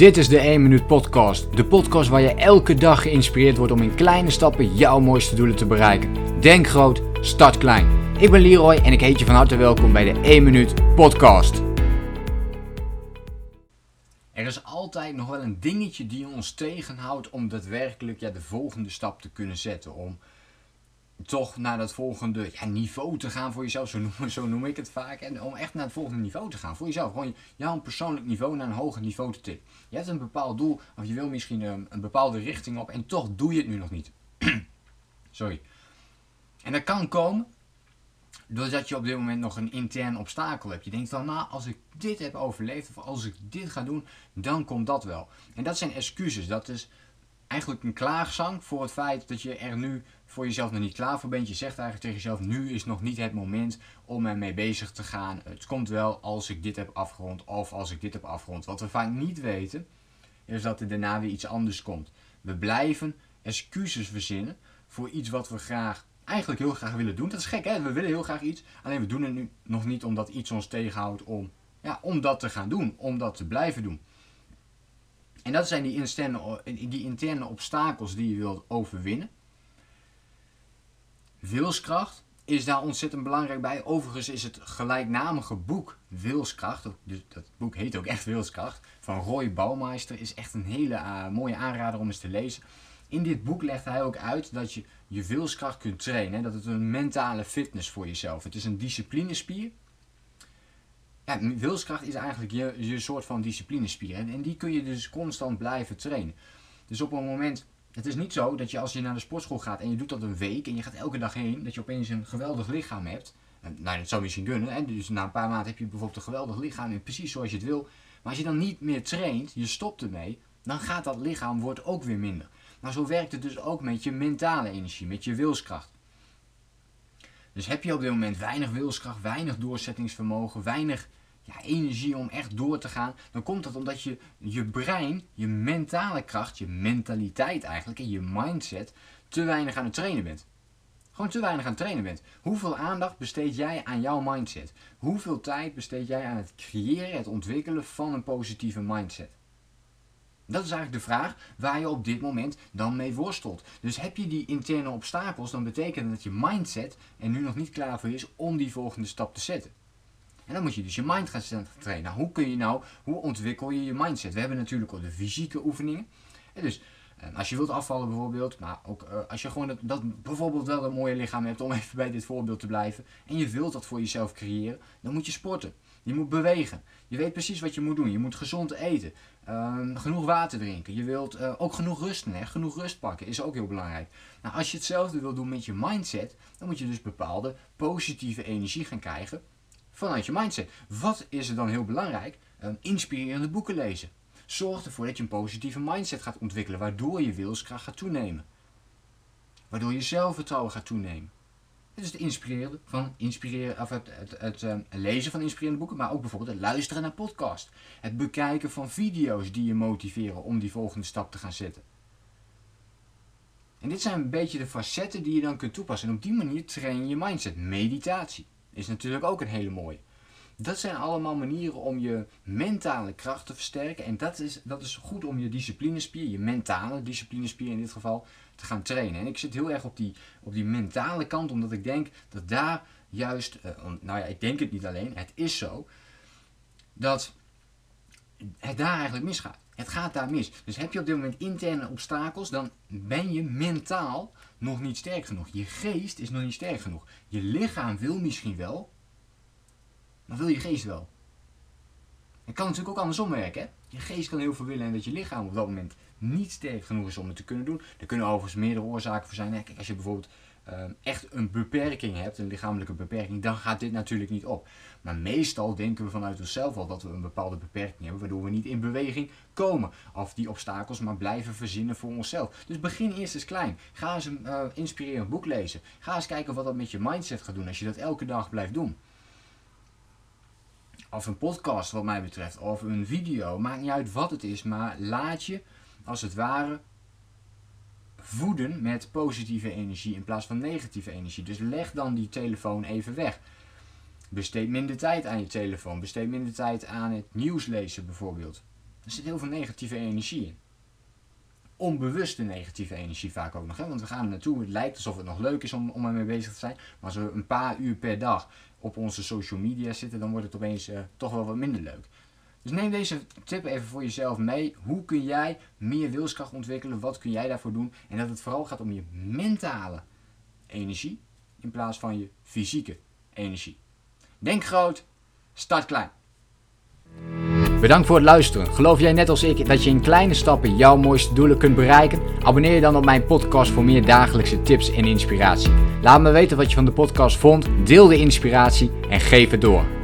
Dit is de 1 Minuut Podcast. De podcast waar je elke dag geïnspireerd wordt om in kleine stappen jouw mooiste doelen te bereiken. Denk groot, start klein. Ik ben Leroy en ik heet je van harte welkom bij de 1 Minuut Podcast. Er is altijd nog wel een dingetje die ons tegenhoudt om daadwerkelijk ja, de volgende stap te kunnen zetten. Om toch naar dat volgende ja, niveau te gaan voor jezelf. Zo noem, zo noem ik het vaak. En om echt naar het volgende niveau te gaan voor jezelf. Gewoon jouw persoonlijk niveau naar een hoger niveau te tikken. Je hebt een bepaald doel of je wil misschien een, een bepaalde richting op en toch doe je het nu nog niet. Sorry. En dat kan komen doordat je op dit moment nog een intern obstakel hebt. Je denkt van, nou, als ik dit heb overleefd of als ik dit ga doen, dan komt dat wel. En dat zijn excuses. Dat is eigenlijk een klaagzang voor het feit dat je er nu voor jezelf nog niet klaar voor bent. Je zegt eigenlijk tegen jezelf, nu is nog niet het moment om ermee bezig te gaan. Het komt wel als ik dit heb afgerond of als ik dit heb afgerond. Wat we vaak niet weten, is dat er daarna weer iets anders komt. We blijven excuses verzinnen voor iets wat we graag, eigenlijk heel graag willen doen. Dat is gek hè, we willen heel graag iets. Alleen we doen het nu nog niet omdat iets ons tegenhoudt om, ja, om dat te gaan doen. Om dat te blijven doen. En dat zijn die interne, die interne obstakels die je wilt overwinnen. Wilskracht is daar ontzettend belangrijk bij. Overigens is het gelijknamige boek Wilskracht, dus dat boek heet ook echt Wilskracht, van Roy Baumeister, is echt een hele uh, mooie aanrader om eens te lezen. In dit boek legt hij ook uit dat je je wilskracht kunt trainen. Dat het een mentale fitness voor jezelf. Het is een disciplinespier ja, wilskracht is eigenlijk je, je soort van disciplinespier. En die kun je dus constant blijven trainen. Dus op een moment, het is niet zo dat je als je naar de sportschool gaat en je doet dat een week en je gaat elke dag heen, dat je opeens een geweldig lichaam hebt. En, nou, dat zou misschien kunnen. Hè? Dus na een paar maanden heb je bijvoorbeeld een geweldig lichaam en precies zoals je het wil. Maar als je dan niet meer traint, je stopt ermee, dan gaat dat lichaam wordt ook weer minder. Nou, zo werkt het dus ook met je mentale energie, met je wilskracht. Dus heb je op dit moment weinig wilskracht, weinig doorzettingsvermogen, weinig ja, energie om echt door te gaan, dan komt dat omdat je je brein, je mentale kracht, je mentaliteit eigenlijk en je mindset te weinig aan het trainen bent. Gewoon te weinig aan het trainen bent. Hoeveel aandacht besteed jij aan jouw mindset? Hoeveel tijd besteed jij aan het creëren, het ontwikkelen van een positieve mindset? Dat is eigenlijk de vraag waar je op dit moment dan mee worstelt. Dus heb je die interne obstakels, dan betekent dat je mindset er nu nog niet klaar voor is om die volgende stap te zetten. En dan moet je dus je mind gaan trainen. Nou, hoe kun je nou, hoe ontwikkel je je mindset? We hebben natuurlijk ook de fysieke oefeningen. En dus eh, als je wilt afvallen bijvoorbeeld, maar ook uh, als je gewoon dat, bijvoorbeeld wel een mooie lichaam hebt, om even bij dit voorbeeld te blijven, en je wilt dat voor jezelf creëren, dan moet je sporten. Je moet bewegen. Je weet precies wat je moet doen. Je moet gezond eten. Uh, genoeg water drinken. Je wilt uh, ook genoeg rusten. Hè? Genoeg rust pakken is ook heel belangrijk. Nou, als je hetzelfde wil doen met je mindset, dan moet je dus bepaalde positieve energie gaan krijgen vanuit je mindset. Wat is er dan heel belangrijk? Inspirerende boeken lezen. Zorg ervoor dat je een positieve mindset gaat ontwikkelen, waardoor je wilskracht gaat toenemen. Waardoor je zelfvertrouwen gaat toenemen. Het is het inspireren van inspireren, of het, het, het, um, lezen van inspirerende boeken, maar ook bijvoorbeeld het luisteren naar podcast. Het bekijken van video's die je motiveren om die volgende stap te gaan zetten. En dit zijn een beetje de facetten die je dan kunt toepassen. En op die manier train je je mindset. Meditatie is natuurlijk ook een hele mooie. Dat zijn allemaal manieren om je mentale kracht te versterken. En dat is, dat is goed om je disciplinespier, je mentale disciplinespier in dit geval, te gaan trainen. En ik zit heel erg op die, op die mentale kant, omdat ik denk dat daar juist, uh, nou ja, ik denk het niet alleen, het is zo, dat het daar eigenlijk misgaat. Het gaat daar mis. Dus heb je op dit moment interne obstakels, dan ben je mentaal nog niet sterk genoeg. Je geest is nog niet sterk genoeg. Je lichaam wil misschien wel, maar wil je geest wel? Het kan natuurlijk ook andersom werken. Hè? Je geest kan heel veel willen en dat je lichaam op dat moment niet sterk genoeg is om het te kunnen doen. Er kunnen overigens meerdere oorzaken voor zijn. Kijk, als je bijvoorbeeld Ehm, echt een beperking hebt, een lichamelijke beperking, dan gaat dit natuurlijk niet op. Maar meestal denken we vanuit onszelf al dat we een bepaalde beperking hebben, waardoor we niet in beweging komen. Of die obstakels maar blijven verzinnen voor onszelf. Dus begin eerst eens klein. Ga eens een uh, inspirerend boek lezen. Ga eens kijken wat dat met je mindset gaat doen als je dat elke dag blijft doen. Of een podcast wat mij betreft, of een video, maakt niet uit wat het is, maar laat je als het ware voeden met positieve energie in plaats van negatieve energie. Dus leg dan die telefoon even weg. Besteed minder tijd aan je telefoon. Besteed minder tijd aan het nieuws lezen bijvoorbeeld. er zit heel veel negatieve energie in. Onbewuste negatieve energie vaak ook nog. Hè? Want we gaan er naartoe. Het lijkt alsof het nog leuk is om, om ermee bezig te zijn. Maar als we een paar uur per dag op onze social media zitten, dan wordt het opeens uh, toch wel wat minder leuk. Dus neem deze tip even voor jezelf mee. Hoe kun jij meer wilskracht ontwikkelen? Wat kun jij daarvoor doen? En dat het vooral gaat om je mentale energie in plaats van je fysieke energie. Denk groot, start klein. Bedankt voor het luisteren. Geloof jij net als ik dat je in kleine stappen jouw mooiste doelen kunt bereiken? Abonneer je dan op mijn podcast voor meer dagelijkse tips en inspiratie. Laat me weten wat je van de podcast vond, deel de inspiratie en geef het door.